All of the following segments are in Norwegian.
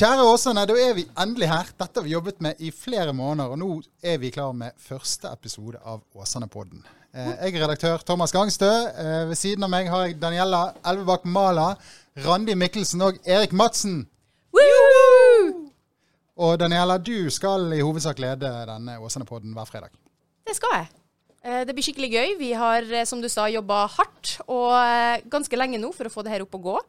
Kjære Åsane, da er vi endelig her. Dette har vi jobbet med i flere måneder, og nå er vi klar med første episode av Åsane-podden. Eh, jeg er redaktør Thomas Gangstø. Eh, ved siden av meg har jeg Daniela Elvebakk Mala, Randi Mikkelsen og Erik Madsen. Og Daniela, du skal i hovedsak lede denne Åsane-podden hver fredag. Det skal jeg. Eh, Det blir skikkelig gøy. Vi har, som du sa, jobba hardt og ganske lenge nå for å få det her opp og gå.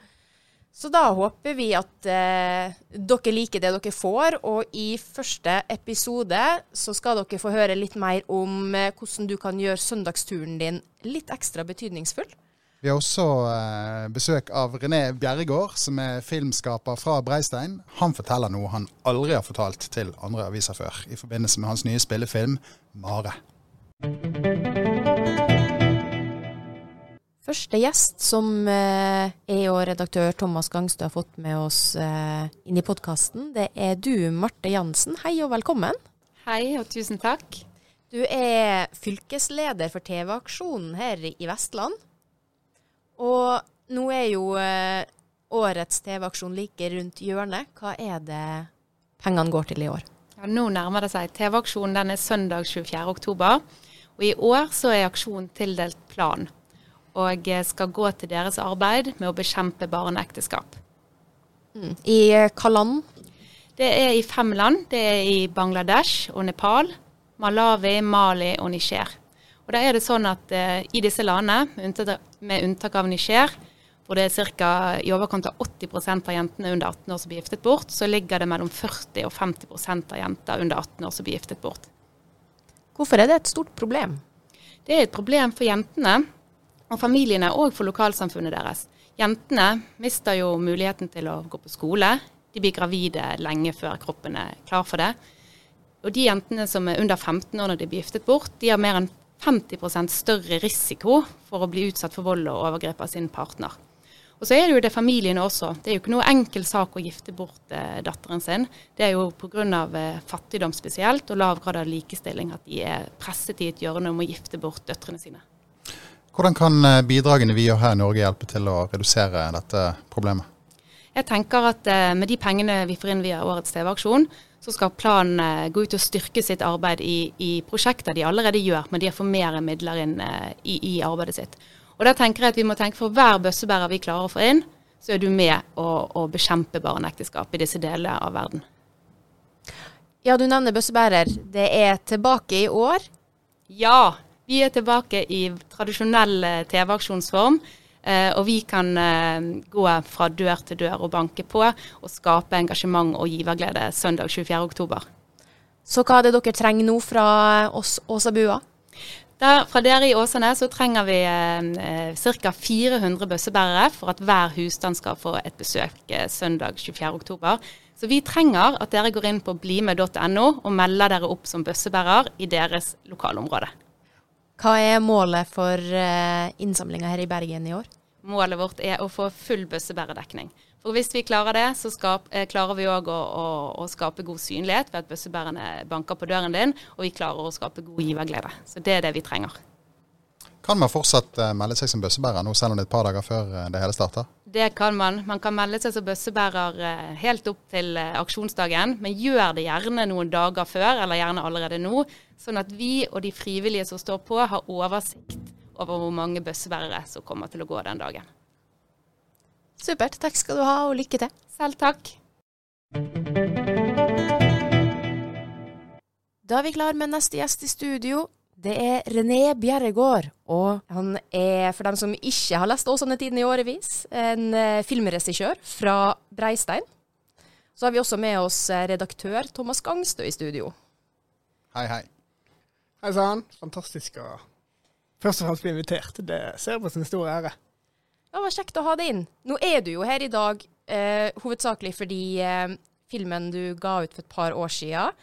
Så da håper vi at eh, dere liker det dere får, og i første episode så skal dere få høre litt mer om eh, hvordan du kan gjøre søndagsturen din litt ekstra betydningsfull. Vi har også eh, besøk av René Bjerregård, som er filmskaper fra Breistein. Han forteller noe han aldri har fortalt til andre aviser før, i forbindelse med hans nye spillefilm 'Mare'. Første gjest som eh, jeg og redaktør Thomas Gangstø har fått med oss eh, inn i podkasten, det er du, Marte Jansen. Hei og velkommen. Hei og tusen takk. Du er fylkesleder for TV-aksjonen her i Vestland. Og nå er jo eh, årets TV-aksjon like rundt hjørnet. Hva er det pengene går til i år? Ja, nå nærmer det seg. TV-aksjonen den er søndag 24. oktober. Og i år så er aksjonen tildelt plan. Og eh, skal gå til deres arbeid med å bekjempe barneekteskap. I eh, hva land? Det er i fem land. Det er i Bangladesh og Nepal, Malawi, Mali og Niger. Og da er det sånn at eh, i disse landene, med unntak, av Niger, hvor det er ca. i overkant av 80% av jentene under 18 år som blir giftet bort, så ligger det mellom 40 og 50% av jenter under 18 år som blir giftet bort. Hvorfor er det et stort problem? Det er et problem for jentene og familiene òg for lokalsamfunnet deres. Jentene mister jo muligheten til å gå på skole. De blir gravide lenge før kroppen er klar for det. Og de jentene som er under 15 år når de blir giftet bort, de har mer enn 50% større risiko for å bli utsatt for vold og overgrep av sin partner. Og så er det jo det familiene også. Det er jo ikke noe enkel sak å gifte bort eh, datteren sin. Det er jo pga. Eh, fattigdom spesielt og lav grad av likestilling at de er presset i et hjørne om å gifte bort døtrene sine. Hvordan kan eh, bidragene vi gjør her i Norge hjelpe til å redusere dette problemet? Jeg tenker at eh, med de pengene vi får inn via årets TV-aksjon, så skal planen eh, gå ut og styrke sitt arbeid i, i prosjekter de allerede gjør, men de har fått mer midler inn i, i arbeidet sitt. Og da tenker jeg at vi må tenke for hver bøssebærer vi klarer å få inn, så er du med å, å bekjempe barneekteskap i disse delene av verden. Ja, du nevner bøssebærer. Det er tilbake i år. Ja, vi er tilbake i tradisjonell eh, TV-aksjonsform. Eh, og vi kan eh, gå fra dør til dør og banke på og skape engasjement og giverglede søndag 24. oktober. Så hva er det dere trenger nå fra oss Åsabua? Der, fra dere i Åsane så trenger vi eh, ca. 400 bøssebærere for at hver husstand skal få et besøk eh, søndag 24. oktober. Så vi trenger at dere går inn på blimed.no og melder dere opp som bøssebærer i deres lokalområde. Hva er målet for uh, innsamlinga her i Bergen i år? Målet vårt er å få full bøssebærerdekning. For hvis vi klarer det, så skap, eh, klarer vi òg å, å, å skape god synlighet ved at bøssebærerne banker på døren din, og vi klarer å skape god giverglede. Så det er det vi trenger. Kan man fortsatt eh, melde seg som bøssebærer nå, selv om det er et par dager før eh, det hele starter? Det kan man. Man kan melde seg som bøssebærer eh, helt opp til eh, aksjonsdagen, men gjør det gjerne noen dager før, eller gjerne allerede nå, sånn at vi og de frivillige som står på, har oversikt over hvor mange bøssebærere som kommer til å gå den dagen. Supert. Takk skal du ha, og lykke til. Selv takk. Da er vi klar med neste gjest i studio. Det er René Bjerregård. Og han er, for dem som ikke har lest Åsane-tiden i årevis, en eh, filmregissør fra Breistein. Så har vi også med oss eh, redaktør Thomas Gangstø i studio. Hei, hei. Hei sann. Fantastisk å først og fremst bli invitert. Det ser jeg på som en stor ære. Ja, det var kjekt å ha deg inn. Nå er du jo her i dag eh, hovedsakelig fordi eh, filmen du ga ut for et par år siden,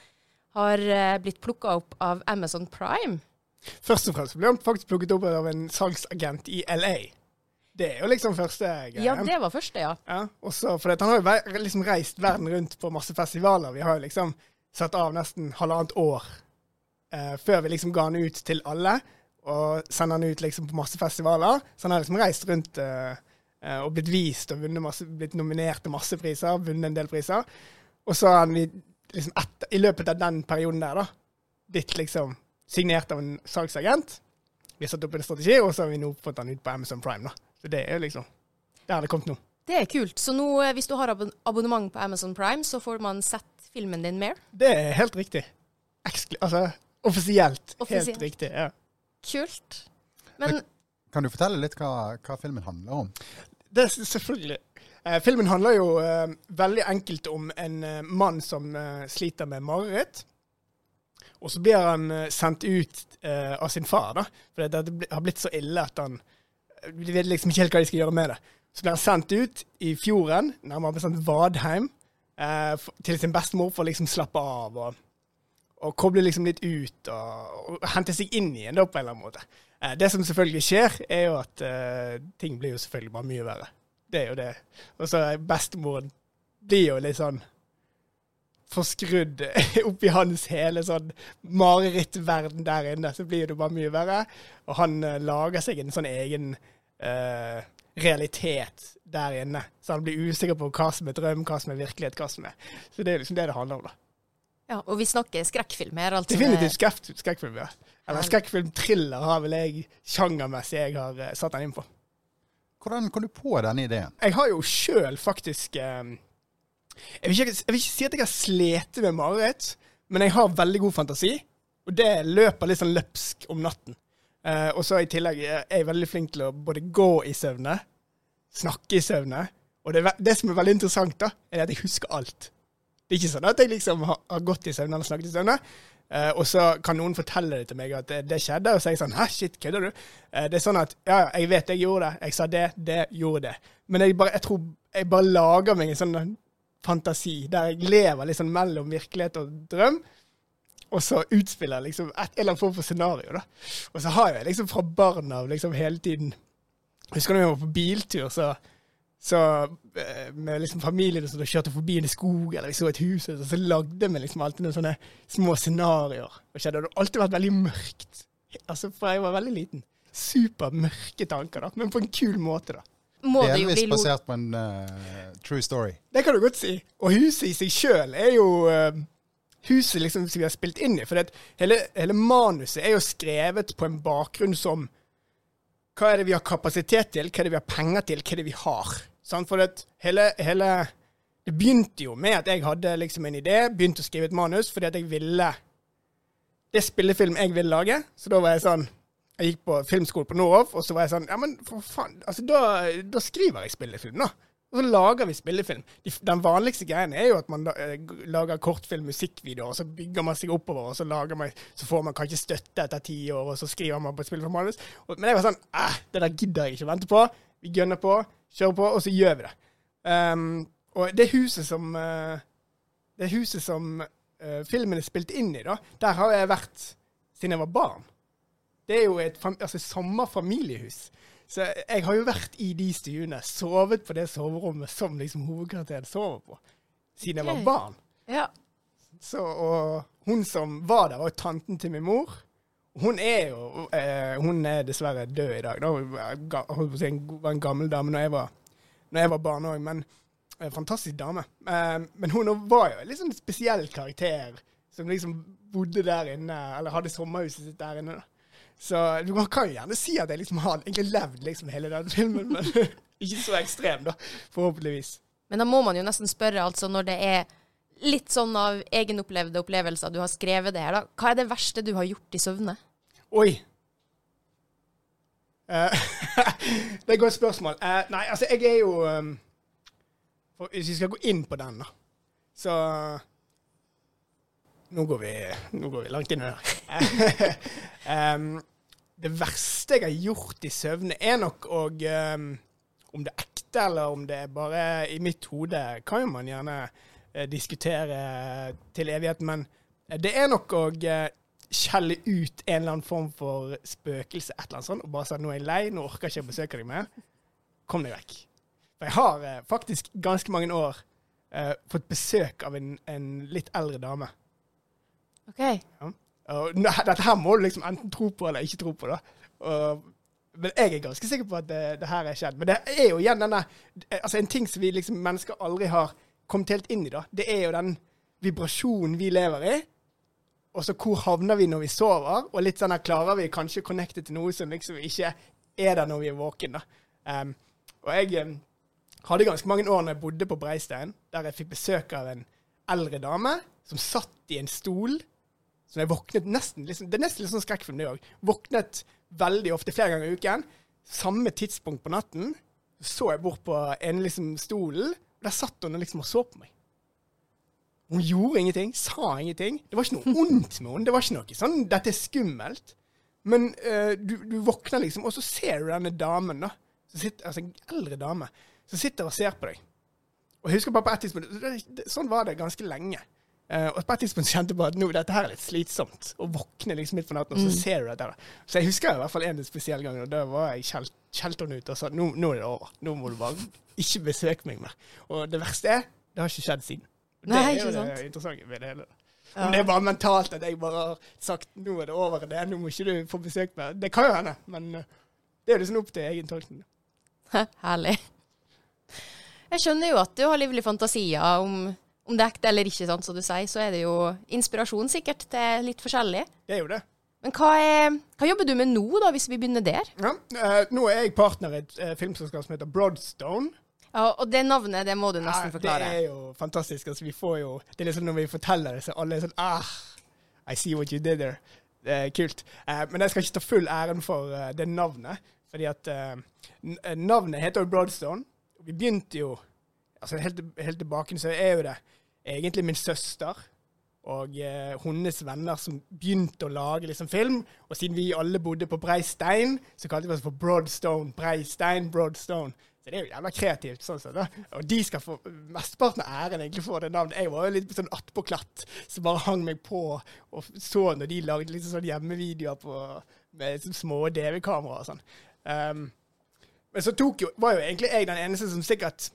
har eh, blitt plukka opp av Amazon Prime. Først og fremst ble han faktisk plukket opp av en salgsagent i LA. Det er jo liksom første greia. Ja, det var første, ja. Ja, også for han har jo liksom reist verden rundt på masse festivaler. Vi har jo liksom satt av nesten halvannet år eh, før vi liksom ga han ut til alle, og sender han ut liksom på masse festivaler. Så han har liksom reist rundt eh, eh, og blitt vist og masse, blitt nominert til masse priser, vunnet en del priser. Og så har han liksom etter, i løpet av den perioden der, da, blitt liksom signert av en salgsagent. Vi har satt opp en strategi, og så har vi nå fått den ut på Amazon Prime. da. Så det er jo liksom Der har det kommet nå. Det er kult. Så nå, eh, hvis du har abon abonnement på Amazon Prime, så får man sett filmen din mer. Det er helt riktig. Ekskl altså offisielt. Offisielt. Helt riktig. ja. Kult. Men Kan du fortelle litt hva, hva filmen handler om? Det er selvfølgelig. Eh, filmen handler jo eh, veldig enkelt om en eh, mann som eh, sliter med mareritt. Og så blir han eh, sendt ut eh, av sin far, da. For det, det har blitt så ille at han De vet liksom ikke helt hva de skal gjøre med det. Så blir han sendt ut i fjorden, nærmere bestemt Vadheim, eh, til sin bestemor for å liksom slappe av og, og koble liksom litt ut og, og hente seg inn igjen, da, på en eller annen måte. Eh, det som selvfølgelig skjer, er jo at eh, ting blir jo selvfølgelig bare mye verre. Det er jo det. Og så bestemoren blir jo litt sånn forskrudd oppi hans hele sånn marerittverden der inne. Så blir det bare mye verre. Og han uh, lager seg en sånn egen uh, realitet der inne. Så han blir usikker på hva som er drøm, hva som er virkelighet, hva som er Så det er liksom det det handler om, da. ja, og vi snakker skrekkfilm her, altså. Definitivt skrekk- skrekkfilm, ja. Eller skrekkfilm-thriller har vel jeg sjangermessig jeg har uh, satt den inn på. Hvordan kom du på denne ideen? Jeg har jo sjøl faktisk eh, jeg, vil ikke, jeg vil ikke si at jeg har slitt med mareritt, men jeg har veldig god fantasi. Og det løper litt sånn løpsk om natten. Eh, og så i tillegg er jeg veldig flink til å både gå i søvne, snakke i søvne. Og det, det som er veldig interessant, da, er at jeg husker alt. Det er ikke sånn at jeg liksom har, har gått i søvne eller snakket i søvne. Eh, og så kan noen fortelle det til meg at det, det skjedde, og så er jeg sånn Hæ, shit, kødder du? Eh, det er sånn at ja, jeg vet jeg gjorde det. Jeg sa det, det, gjorde det. Men jeg bare, jeg tror jeg bare lager meg en sånn fantasi der jeg lever liksom mellom virkelighet og drøm. Og så utspiller liksom et, eller annen form for scenario. da. Og så har jeg liksom fra barn av liksom hele tiden Husker du da vi var på biltur, så, så eh, med liksom familien og så kjørte forbi en skog eller vi så et hus, og så lagde vi liksom alltid noen sånne små scenarioer. Og skjedde, det hadde alltid vært veldig mørkt. Altså Fra jeg var veldig liten. Supermørke tanker, da, men på en kul måte, da. Må det jo bli Delvis basert på en uh, true story. Det kan du godt si. Og huset i seg sjøl er jo uh, huset liksom som vi har spilt inn i. For det, hele, hele manuset er jo skrevet på en bakgrunn som Hva er det vi har kapasitet til? Hva er det vi har penger til? Hva er det vi har? Sånn, For det, hele, hele Det begynte jo med at jeg hadde liksom en idé, begynte å skrive et manus fordi at jeg ville Det spillefilm jeg ville lage. Så da var jeg sånn Jeg gikk på filmskole på Noroff, og så var jeg sånn Ja, men for faen, altså da, da skriver jeg spillefilm, da. Og så lager vi spillefilm. De, den vanligste greien er jo at man eh, lager kortfilm, musikkvideoer, og så bygger man seg oppover, og så, man, så får man kanskje støtte etter ti år, og så skriver man på et spillefilmmanus. Men jeg var sånn eh, Det der gidder jeg ikke å vente på. Vi gønner på, kjører på, og så gjør vi det. Um, og det huset som uh, Det huset som uh, filmen er spilt inn i, da, der har jeg vært siden jeg var barn. Det er jo et altså, sommerfamiliehus. Så jeg har jo vært i de stuene, sovet på det soverommet som liksom hovedkarakteren sover på, siden jeg var barn. Ja. Så, og hun som var der, var jo tanten til min mor. Hun er jo eh, Hun er dessverre død i dag. Da. Hun var en, var en gammel dame når jeg var, når jeg var barn òg, men en fantastisk dame. Eh, men hun var jo en litt sånn spesiell karakter som liksom bodde der inne, eller hadde sommerhuset sitt der inne. da. Så du kan- jo gjerne si at jeg liksom har egentlig levd liksom hele den filmen, men ikke så ekstrem, da. Forhåpentligvis. Men da må man jo nesten spørre, altså, når det er litt sånn av egenopplevde opplevelser du har skrevet det her, da. Hva er det verste du har gjort i søvne? Oi. Eh, det er et godt spørsmål. Eh, nei, altså, jeg er jo um, Hvis vi skal gå inn på den, da, så Nå går vi, nå går vi langt inn i det. um, det verste jeg har gjort i søvne, er nok å um, Om det er ekte, eller om det er bare i mitt hode, kan jo man gjerne uh, diskutere til evigheten, men eh, det er nok å skjelle ut en eller annen form for spøkelse, et eller annet sånt, og bare si at nå er jeg lei, nå orker jeg ikke å besøke deg mer. Kom deg vekk. For jeg har eh, faktisk ganske mange år eh, fått besøk av en, en litt eldre dame. OK. Og ne- dette her må du liksom enten tro på eller ikke tro på, da. Og Men jeg er ganske sikker på at det, det her er skjedd. Men det er jo igjen denne altså En ting som vi liksom mennesker aldri har kommet helt inn i, da, det er jo den vibrasjonen vi lever i. Og så hvor havner vi når vi sover? Og litt sånn her klarer vi kanskje å connecte til noe som liksom ikke er der når vi er våken. da. Um, og jeg um, hadde ganske mange år når jeg bodde på Breistein, der jeg fikk besøk av en eldre dame som satt i en stol. Så jeg våknet nesten liksom, Det er nesten litt sånn skrekkfilm, det òg. Våknet veldig ofte flere ganger i uken. Samme tidspunkt på natten. Så jeg bort på en liksom stolen, der satt hun liksom og så på meg. Hun gjorde ingenting, sa ingenting. Det var ikke noe ondt med henne. Det var ikke noe sånn 'dette er skummelt'. Men uh, du, du, våkner liksom, og så ser du denne damen, da. Sitter, altså en eldre dame som sitter og ser på deg. Og jeg husker bare på et tidspunkt, Sånn var det ganske lenge. Uh, og på et tidspunkt kjente jeg bare at nå, dette her er litt slitsomt. Å våkne liksom midt på natten, og så mm. ser du dette. Så jeg husker i hvert fall en spesiell gang, og da var jeg kjelt, kjelteren ute ut og sa nå, nå er det over. Nå må du bare ikke besøke meg mer. Og det verste er, det har ikke skjedd siden. Det Nei, er jo det interessante ved det hele. Ja. Om det er bare mentalt at jeg bare har sagt nå er det over det, nå må ikke du få besøk mer. Det kan jo hende, men uh, det er liksom opp til egen tolkning. Herlig. Jeg skjønner jo at du har livlig fantasier om, om det er ekte eller ikke, sant, som du sier. Så er det jo inspirasjon sikkert til litt forskjellig. Det er jo det. Men hva, er, hva jobber du med nå, da, hvis vi begynner der? Ja, uh, nå er jeg partner i et uh, filmselskap som heter Broadstone. Ja, Og det navnet, det må du nesten forklare. Det er jo fantastisk. Altså, vi får jo, det er liksom Når vi forteller det, så alle er sånn ah, I see what you did there. Det er kult. Uh, men jeg skal ikke ta full æren for uh, det navnet. Fordi at uh, navnet heter jo Broadstone. Vi begynte jo altså helt, helt tilbake så er jo det egentlig min søster og eh, hennes venner som begynte å lage liksom, film. Og siden vi alle bodde på Breistein, så kalte vi oss for Broadstone. Breistein, Broadstone. Så det er jo jævla kreativt. sånn sett. Og de skal få mesteparten av æren egentlig for det navnet. Jeg var jo litt sånn attpåklatt som bare hang meg på og så når de lagde liksom sånn hjemmevideoer på, med liksom, små DV-kameraer og sånn. Um, men så tok jo, var jo egentlig jeg den eneste som sikkert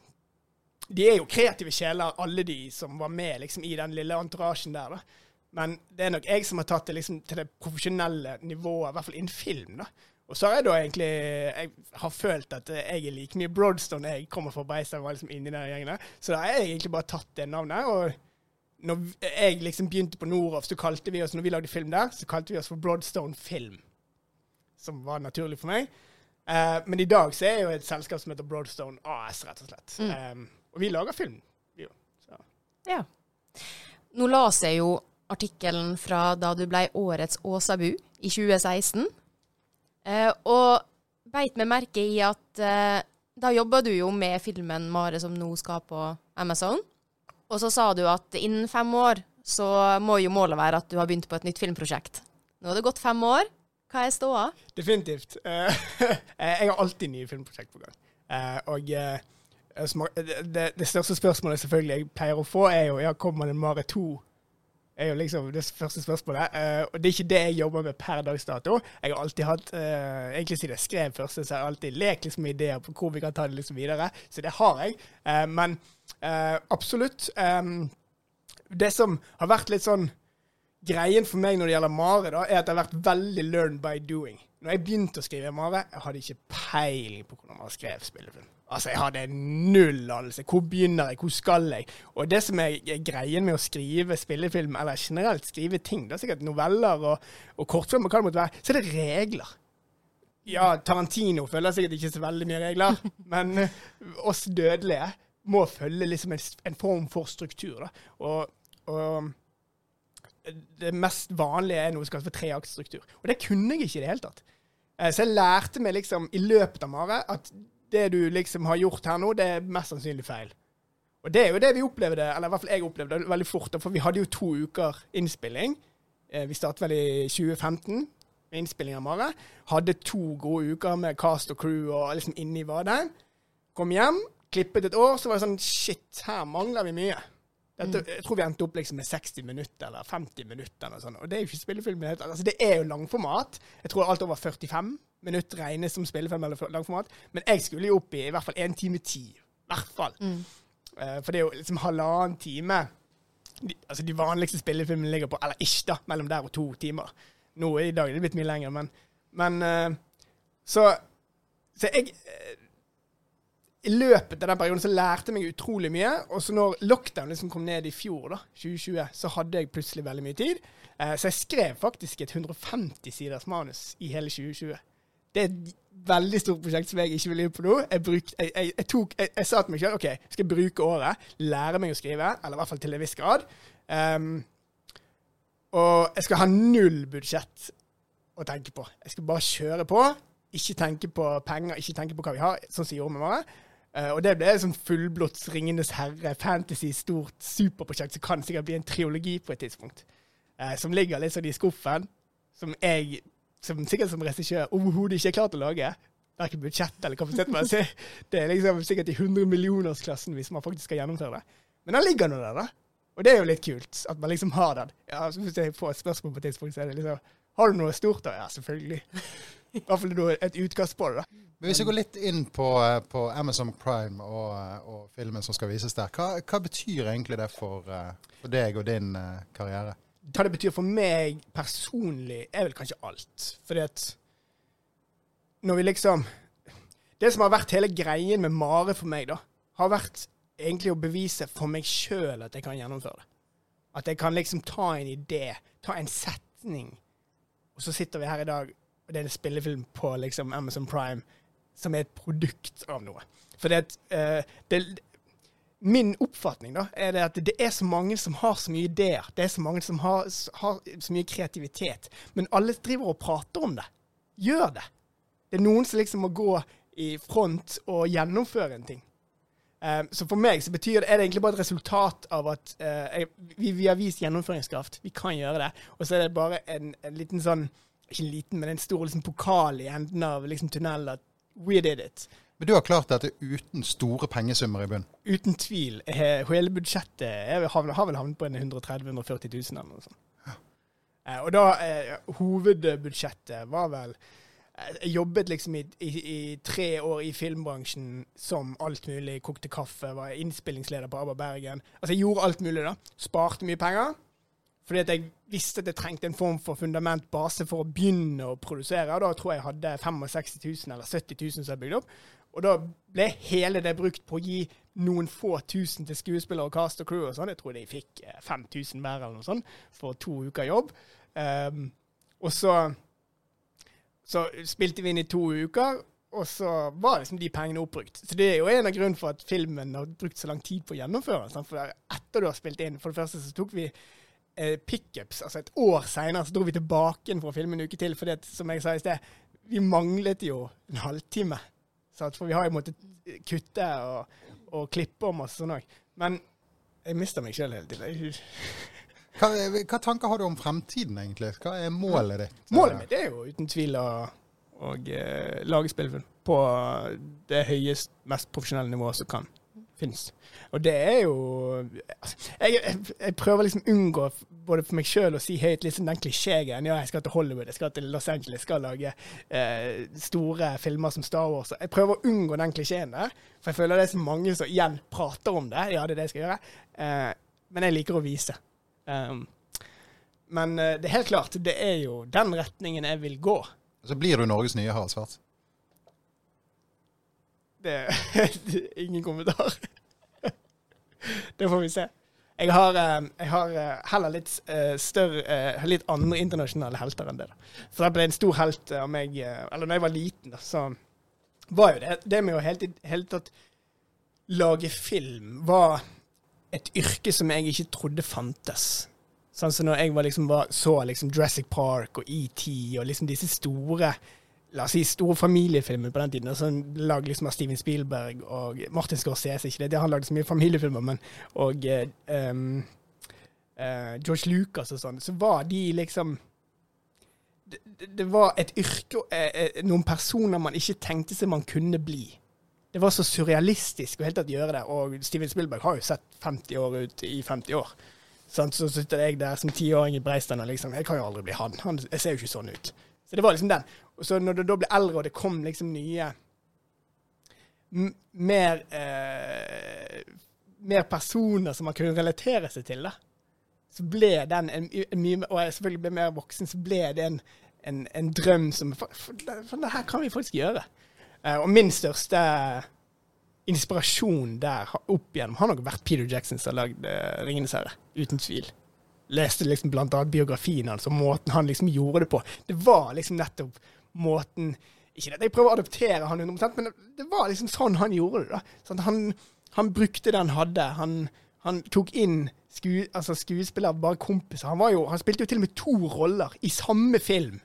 De er jo kreative sjeler, alle de som var med liksom, i den lille entourasjen der. da. Men det er nok jeg som har tatt det liksom, til det profesjonelle nivået, i hvert fall innen film. da. Og så har jeg da egentlig Jeg har følt at jeg er like mye Broadstone jeg kommer fra Beistheim, var liksom inni den gjengen Så da har jeg egentlig bare tatt det navnet. Og når jeg liksom begynte på Noroff, så kalte vi oss når vi lagde film der, så kalte vi oss for Broadstone Film. Som var naturlig for meg. Uh, men i dag så er jo et selskap som heter Broadstone AS, rett og slett. Mm. Um, og vi lager film. Vi, ja. Nå las jeg jo artikkelen fra da du ble årets Åsabu i 2016. Eh, og beit meg merke i at eh, da jobba du jo med filmen 'Mare som nå skal på Amazon'. Og så sa du at innen fem år så må jo målet være at du har begynt på et nytt filmprosjekt. Nå har det gått fem år. Hva er ståa? Definitivt. Eh, jeg har alltid nye filmprosjekt på gang. Uh, og uh, det, det, største spørsmålet selvfølgelig jeg pleier å få, er jo ja, kommer det Mare 2 er jo liksom det første spørsmålet. Uh, og det er ikke det jeg jobber med per dags dato. Jeg har alltid hatt uh, Egentlig siden jeg skrev første, så har jeg alltid lekt liksom ideer på hvor vi kan ta det liksom videre. Så det har jeg. Uh, men absolutt. Um, det som har vært litt sånn greien for meg når det gjelder Mare, da, er at det har vært veldig learn by doing. Når jeg begynte å skrive Mare, jeg hadde ikke peiling på hvordan man skrev spillefilm. Altså, jeg hadde null anelse. Hvor begynner jeg? Hvor skal jeg? Og det som er greien med å skrive spillefilm, eller generelt skrive ting, det er sikkert noveller og, og kortfilmer, hva det måtte være, så er det regler. Ja, Tarantino følger sikkert ikke så veldig mye regler, men uh, oss dødelige må følge liksom en, en form for struktur. Da. Og, og, det mest vanlige er noe som kalles for treaktstruktur. Og det kunne jeg ikke i det hele tatt. Uh, så jeg lærte meg liksom i løpet av Mare at det du liksom har gjort her nå, det er mest sannsynlig feil. Og det er jo det vi opplevde, eller i hvert fall jeg opplevde det veldig fort. For vi hadde jo to uker innspilling. Eh, vi startet vel i 2015 med innspilling av Mare. Hadde to gode uker med cast og crew og liksom inni var det. Kom hjem, klippet et år, så var det sånn Shit, her mangler vi mye. Dette, mm. jeg tror vi endte opp liksom med 60 minutter eller 50 minutter. Eller sånn. Og det er jo ikke spillefilm. Altså, det er jo langformat. Jeg tror alt over 45 minutter regnes som spillefilm eller langformat. Men jeg skulle jo opp i i hvert fall én time ti. I hvert fall. Mm. Uh, for det er jo liksom halvannen time. De, altså de vanligste spillefilmene ligger på Eller ikke, da. Mellom der og to timer. Nå i dag er det blitt mye lenger, men, men uh, Så så jeg eh, I løpet av den perioden så lærte jeg meg utrolig mye. Og så når lockdown liksom kom ned i fjor, da, 2020, så hadde jeg plutselig veldig mye tid. Eh, så jeg skrev faktisk et 150 siders manus i hele 2020. Det er et veldig stort prosjekt som jeg ikke vil gjøre på nå. Jeg, bruk, jeg, jeg, jeg, tok, jeg, sa til meg selv OK, skal jeg bruke året, lære meg å skrive, eller i hvert fall til en viss grad. Um, og jeg skal ha null budsjett å tenke på. Jeg skal bare kjøre på. Ikke tenke på penger, ikke tenke på hva vi har, sånn som med meg. Uh, og det ble sånn fullblods Ringenes herre, fantasy, stort superprosjekt som kan sikkert bli en triologi på et tidspunkt. Uh, som ligger litt sånn i skuffen. Som jeg, som, sikkert som regissør, overhodet ikke er klar til å lage. Verken budsjett eller kapasitet. Det er liksom sikkert i 100 millionersklassen hvis man faktisk skal gjennomføre det. Men den ligger nå der, da. Og det er jo litt kult at man liksom har den. Ja, så Hvis jeg får et spørsmål på et tidspunkt, så er det liksom Har du noe stort da? Ja, selvfølgelig. I hvert fall et utkast på det. da. Men Hvis vi går litt inn på, eh, på Amazon Prime og, eh, og, filmen som skal vises der, hva, hva betyr egentlig det for, eh, for deg og din karriere? Hva det betyr for meg personlig, er vel kanskje alt. Fordi at når vi liksom Det som har vært hele greien med Mare for meg, da, har vært egentlig å bevise for meg sjøl at jeg kan gjennomføre det. At jeg kan liksom ta en idé, ta en setning, og så sitter vi her i dag det er en spillefilm på liksom Amazon Prime som er et produkt av noe. For det, uh, det, Min oppfatning da, er det at det er så mange som har så mye ideer. Det er så mange som har, har så mye kreativitet. Men alle driver og prater om det. Gjør det. Det er noen som liksom må gå i front og gjennomføre en ting. Um, så for meg så betyr det, er det egentlig bare et resultat av at uh, vi, vi, har vist gjennomføringskraft. Vi kan gjøre det. Og så er det bare en, en liten sånn ikke liten, men en stor liksom, pokal i enden av liksom, tunnelen. We did it. Men du har klart dette uten store pengesummer i bunn? Uten tvil. Hele budsjettet er, har, vel havnet på 130 000-140 000 eller noe sånt. Ja. Eh, og da eh, Hovedbudsjettet var vel eh, Jeg jobbet liksom i, i, i, tre år i filmbransjen som alt mulig. Kokte kaffe, var innspillingsleder på ABBA Bergen. Altså jeg gjorde alt mulig, da. Sparte mye penger. Fordi at jeg visste at jeg trengte en form for fundament, base, for å begynne å produsere. Og da tror jeg jeg hadde 65 000 eller 70 000 som jeg bygde opp. Og da ble hele det brukt på å gi noen få tusen til skuespillere og cast og crew og sånn. Jeg tror de fikk 5000 eh, hver eller noe sånt for to uker jobb. Um, og så, så spilte vi inn i to uker, og så var liksom de pengene oppbrukt. Så det er jo en av grunnene for at filmen har brukt så lang tid på å gjennomføre. For etter du har spilt inn, for det første så tok vi eh, pickups. Altså et år seinere så dro vi tilbake for å filme en uke til, fordi at, som jeg sa i sted, vi manglet jo en halvtime. For vi har jo måttet kutte og, og klippe om oss sånn òg. Men jeg mister meg sjøl hele tiden. Hva, hva, tanker har du om fremtiden, egentlig? Hva er målet ditt? Målet mitt er jo uten tvil å, å uh, lage spillfilm på det høyest, mest profesjonelle nivået som kan finnes. Og det er jo altså, jeg, jeg, jeg, prøver liksom unngå, både for meg sjøl, å si høyt liksom den klisjégreien. Ja, jeg skal til Hollywood, jeg skal til Los Angeles, jeg skal lage eh, store filmer som Star Wars. Jeg prøver å unngå den klisjeen der, for jeg føler det er så mange som igjen prater om det. Ja, det er det jeg skal gjøre. Eh, men jeg liker å vise. Um, men eh, det er helt klart, det er jo den retningen jeg vil gå. Så blir du Norges nye Harald Svart? Det det ingen kommentar. det får vi se. Jeg har, eh, jeg har eh, heller litt eh, større Litt andre internasjonale helter enn det. da. For eksempel en stor helt av meg Eller da jeg var liten, da, så var jo det Det med å hele, hele tatt lage film var et yrke som jeg ikke trodde fantes. Sånn som når jeg var liksom, var, så liksom Jurassic Park og ET og liksom disse store la oss si, store familiefilmer på den tiden. Altså, Lagd liksom av Steven Spielberg og Martin Scorsese. Ikke det, det han lagde så mye familiefilmer, men og um, uh, George Lucas og sånn. Så var de liksom det, var et yrke og uh, noen personer man ikke tenkte seg man kunne bli. Det var så surrealistisk å helt tatt gjøre det. Og Steven Spielberg har jo sett 50 år ut i 50 år. Sånn, så sitter jeg der som tiåring i Breistein og liksom Jeg kan jo aldri bli han. Jeg ser jo ikke sånn ut. Så det var liksom den. Og så når du da ble eldre, og det kom liksom nye mer eh, mer personer som man kunne relatere seg til, da, så ble den en, en mye Og jeg selvfølgelig ble mer voksen, så ble det en, en, en drøm som for, for, for, det her kan vi faktisk gjøre. Eh, og min største inspirasjon der opp igjennom har nok vært Peter Jackson som har lagd uh, 'Ringenes herre'. Uten tvil. Leste liksom blant annet biografien hans og måten han liksom gjorde det på. Det var liksom nettopp måten Ikke at jeg prøver å adoptere han 100 men det var liksom sånn han gjorde det. da. Sånn han, han brukte det han hadde. Han, han tok inn sku, altså skuespillere, bare kompiser. Han, var jo, han spilte jo til og med to roller i samme film.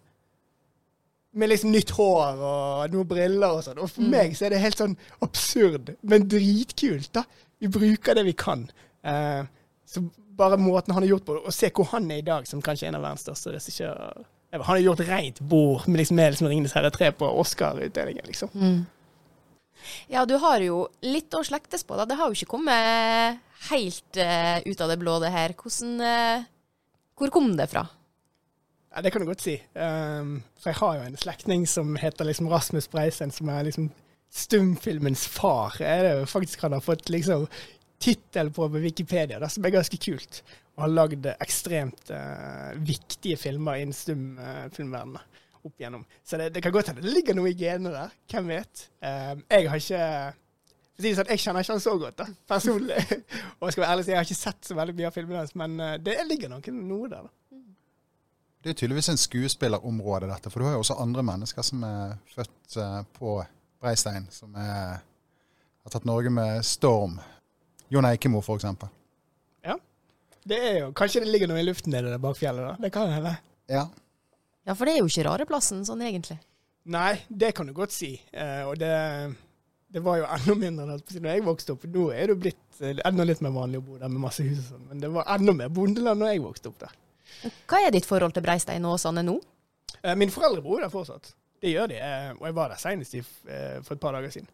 Med liksom nytt hår og noen briller og sånn. Og for meg så er det helt sånn absurd, men dritkult, da. Vi bruker det vi kan. Uh, så bare måten han har gjort på, og se hvor han er i dag, som kanskje en av verdens største regissører. Han har gjort rent bord med liksom, med liksom 'Ringenes herre 3' på Oscar-utdelingen, liksom. Ja, du har jo litt å slektes på, da. Det har jo ikke kommet helt uh, ut av det blå, det her. Hvordan uh, Hvor kom det fra? Ja, det kan du godt si. Um, for jeg har jo en slektning som heter liksom Rasmus Breisen, som er liksom stumfilmens far. Er det jo faktisk han har fått liksom tittel på Wikipedia, da, som er ganske kult. Og har lagd ekstremt uh, viktige filmer innen stumfilmverdenen opp igjennom. Så det, det kan godt hende det ligger noe i genene der. Hvem vet? Um, jeg har ikke sånn, Jeg kjenner ikke han så godt, da, personlig. og jeg skal være ærlig si, jeg har ikke sett så veldig mye av filmene hans, men eh, det ligger nok noe der. da. Det er tydeligvis en skuespillerområde, dette. For du har jo også andre mennesker som er født eh, på Breistein, som er, har tatt Norge med storm. Jon Eikemo, for eksempel. Det er jo, Kanskje det ligger noe i luften nede der bak fjellet. da. Det kan hende. Ja. Ja, for det er jo ikke rareplassen sånn egentlig. Nei, det kan du godt si. Eh, og det, det var jo enda mindre enn alt når jeg vokste opp. Nå er det jo blitt eh, enda litt mer vanlig å bo der med masse hus og sånn, men det var enda mer bondeland når jeg vokste opp der. Hva er ditt forhold til Breistein og Åsane nå? Eh, mine foreldre bor der fortsatt. Det gjør de. eh, og jeg var der senest eh, for et par dager siden.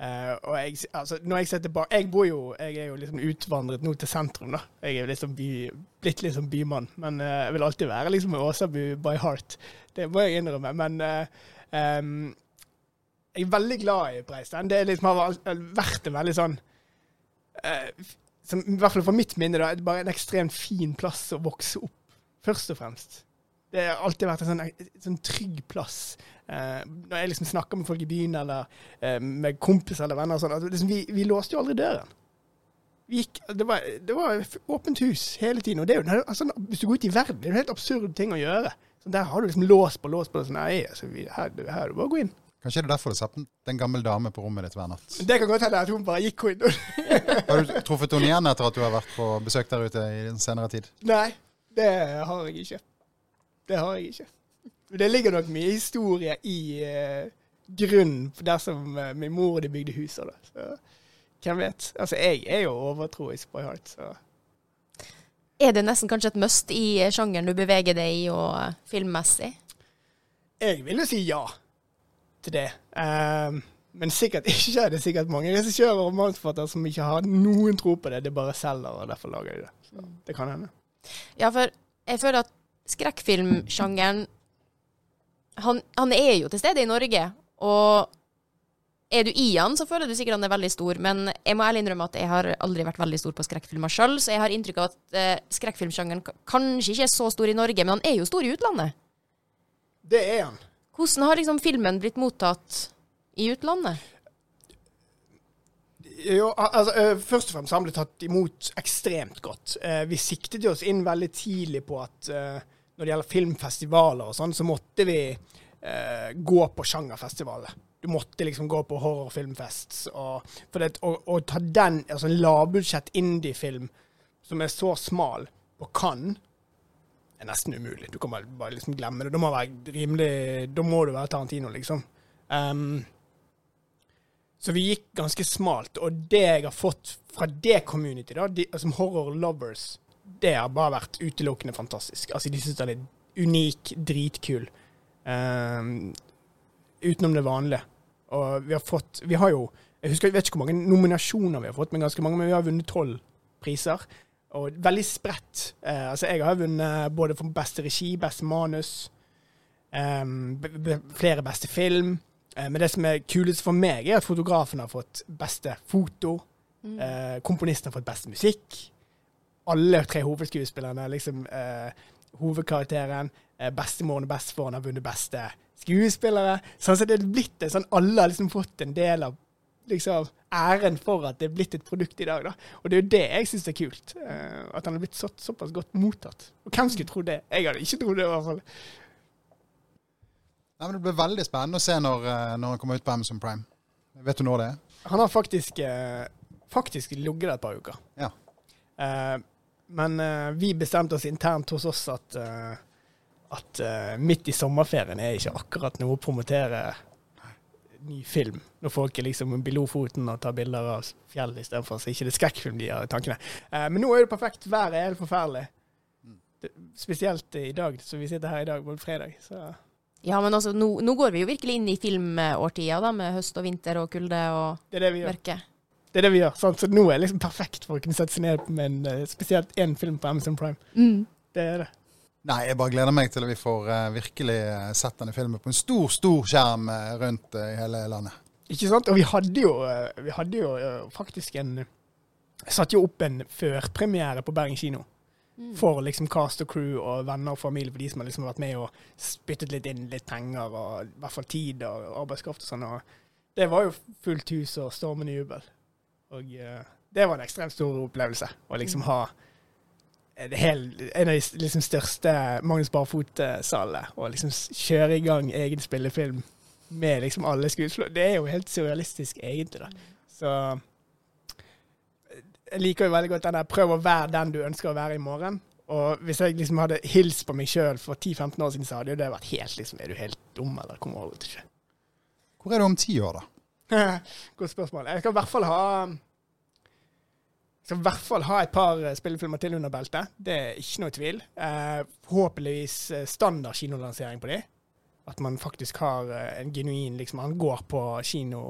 Eh, og jeg, altså, når jeg tilbake Jeg bor jo, jeg er jo liksom utvandret nå til sentrum, da. Jeg er jo liksom by, blitt litt som bymann. Men jeg vil alltid være liksom Åsabu by heart. Det må jeg innrømme. Men em, jeg er veldig glad i Breistein. Det liksom, har vært en veldig sånn uh, som, I hvert fall for mitt minne, da, bare en ekstremt fin plass å vokse opp, først og fremst. Det har alltid vært en sånn, en sånn trygg plass. Eh, når jeg liksom snakker med folk i byen eller eh, med kompiser eller venner, og sånn, altså, liksom, vi, vi låste jo aldri døren. Vi gikk, det, var, det var åpent hus hele tiden. og det er jo, altså, Hvis du går ut i verden, det er jo en helt absurd ting å gjøre. Så Der har du liksom lås på lås på. Sånn, nei, altså, vi, her, her er du bare gå inn. Kanskje det er derfor du satt en gammel dame på rommet ditt hver natt. Det kan godt hende at hun bare gikk inn. Har du truffet henne igjen etter at du har vært på besøk der ute i den senere tid? Nei, det har jeg ikke. Det har jeg ikke. Det ligger nok mye historie i eh, grunnen for dersom eh, min mor og de bygde huset. Da. Så hvem vet. Altså, jeg er jo overtroisk by heart, så Er det nesten kanskje et must i sjangeren du beveger deg i, og eh, filmmessig? jeg vil jo si ja til det. Um, men sikkert ikke Det er sikkert mange regissører og manusforfattere som ikke har noen tro på det. Det bare selger, og derfor lager de det. Så det kan hende. Ja, for jeg føler at skrekkfilmsjangeren han, han er jo til stede i Norge, og er du i han, så føler du sikkert han er veldig stor, men jeg må ærlig innrømme at jeg har aldri vært veldig stor på skrekkfilmer sjøl, så jeg har inntrykk av at eh, skrekkfilmsjangeren kanskje ikke er så stor i Norge, men han er jo stor i utlandet. Det er han. Hvordan har liksom filmen blitt mottatt i utlandet? Jo, altså, eh, først og fremst har han blitt tatt imot ekstremt godt. Eh, vi siktet oss inn veldig tidlig på at eh, når det gjelder filmfestivaler og sånn, så måtte vi eh, gå på sjangerfestivaler. Du måtte liksom gå på horrorfilmfest. Og, det, å, å ta den, altså en lavbudsjett indie-film som er så smal på Cannes, er nesten umulig. Du kan bare, bare liksom glemme det. Da må, rimelig, da må du være Tarantino, liksom. Um, så vi gikk ganske smalt, og det jeg har fått fra det community, da, de, altså horror lovers, det har bare vært utelukkende fantastisk. Altså, de syns den er unik, dritkul. Um, utenom det vanlige. Og vi har fått Vi har jo Jeg husker, jeg vet ikke hvor mange nominasjoner vi har fått, men ganske mange. Men vi har vunnet tolv priser. Og veldig spredt. Uh, altså, jeg har vunnet både for beste regi, beste manus, um, flere beste film. Uh, Men det som er kulest for meg, er at fotografen har fått beste foto. Eh, komponisten har fått beste musikk. Alle tre hovedskuespillerne liksom eh, hovedkarakteren. Eh, bestemoren og bestefaren har vunnet beste skuespillere. Sånn så det er blitt det, sånn Alle har liksom fått en del av liksom, æren for at det er blitt et produkt i dag. da. Og det er jo det jeg syns er kult. eh, at han har blitt så, såpass godt mottatt. Og hvem skulle tro det? Jeg hadde ikke trodd det, i hvert fall. Nei, men Det blir veldig spennende å se når, eh, når han kommer ut på Amazon Prime. Vet du når det er? Han har faktisk, eh, faktisk ligget der et par uker. Ja. Eh, men uh, vi bestemte oss internt hos oss at, uh, at uh, midt i sommerferien er ikke akkurat noe å promotere ny film. Når folk er liksom Lofoten og tar bilder av fjell istedenfor, så er ikke det skrekkfilm de har i tankene. Men nå er det perfekt. Været er helt forferdelig. Det, spesielt i dag, så vi sitter her i dag, på fredag. Så Ja, men altså, nå, nå går vi jo virkelig inn i filmårtida, da, med høst og vinter og kulde og det er det vi gjør. mørke. Det er det vi gjør. Sant? Så nå er det liksom perfekt for å kunne sette seg ned med en, eh, spesielt én film på Amazon Prime. Det er det. Nei, jeg bare gleder meg til at vi får uh, virkelig eh, sett denne filmen på en stor, stor skjerm rundt i hele landet. Ikke sant? Og vi hadde jo, vi hadde jo faktisk en Satte jo opp en førpremiere på Bergen kino. For liksom cast og crew og venner og familie, for de som har liksom vært med og spyttet litt inn litt penger og i hvert fall tid og arbeidskraft og sånn. Og det var jo fullt hus og stormende jubel. Og eh, det var en ekstremt stor opplevelse å liksom ha en, hel, en av de liksom største Magnus Barfot-salene. Og liksom kjøre i gang egen spillefilm med liksom alle skuespillere. Det er jo helt surrealistisk, egentlig. da. Så jeg liker jo veldig godt den der prøv å være den du ønsker å være i morgen. Og hvis jeg liksom hadde hilst på meg sjøl for 10-15 år siden, så hadde jo det vært helt liksom Er du helt dum, eller kommer over til ikke? Hvor er du om ti år, da? Godt spørsmål. Jeg skal i hvert fall ha jeg skal i hvert fall ha et par eh, spillefilmer til under beltet. Det er ikke noe tvil. Eh, forhåpentligvis eh, standard kinolansering på de. At man faktisk har eh, en genuin liksom, Han går på kino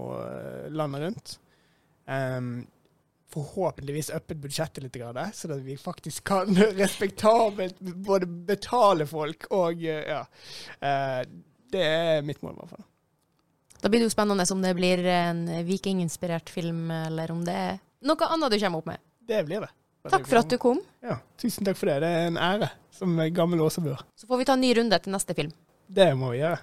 landet rundt. Um, forhåpentligvis uppet budsjettet litt, sånn så at vi faktisk kan respektabelt både betale folk og Ja. Eh, det er mitt mål, i hvert fall. Da blir det jo spennende om det blir en vikinginspirert film, eller om det er noe annet du kommer opp med. Det blir det. Takk for at du kom. Ja, tusen takk for det. Det er en ære som gammel åsebør. Så får vi ta en ny runde til neste film. Det må vi gjøre.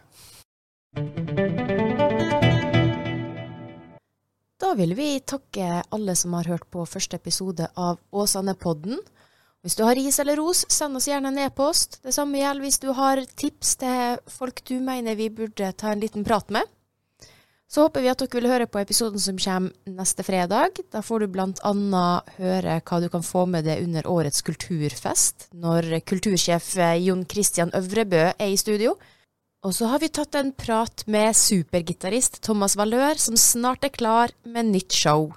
Da vil vi takke alle som har hørt på første episode av Åsane-podden. Hvis du har ris eller ros, send oss gjerne en e-post. Det samme gjelder hvis du har tips til folk du mener vi burde ta en liten prat med. Så håper vi at dere vil høre på episoden som kommer neste fredag. Da får du bl.a. høre hva du kan få med deg under årets kulturfest, når kultursjef Jon Christian Øvrebø er i studio. Og så har vi tatt en prat med supergitarist Thomas Valør, som snart er klar med nytt show.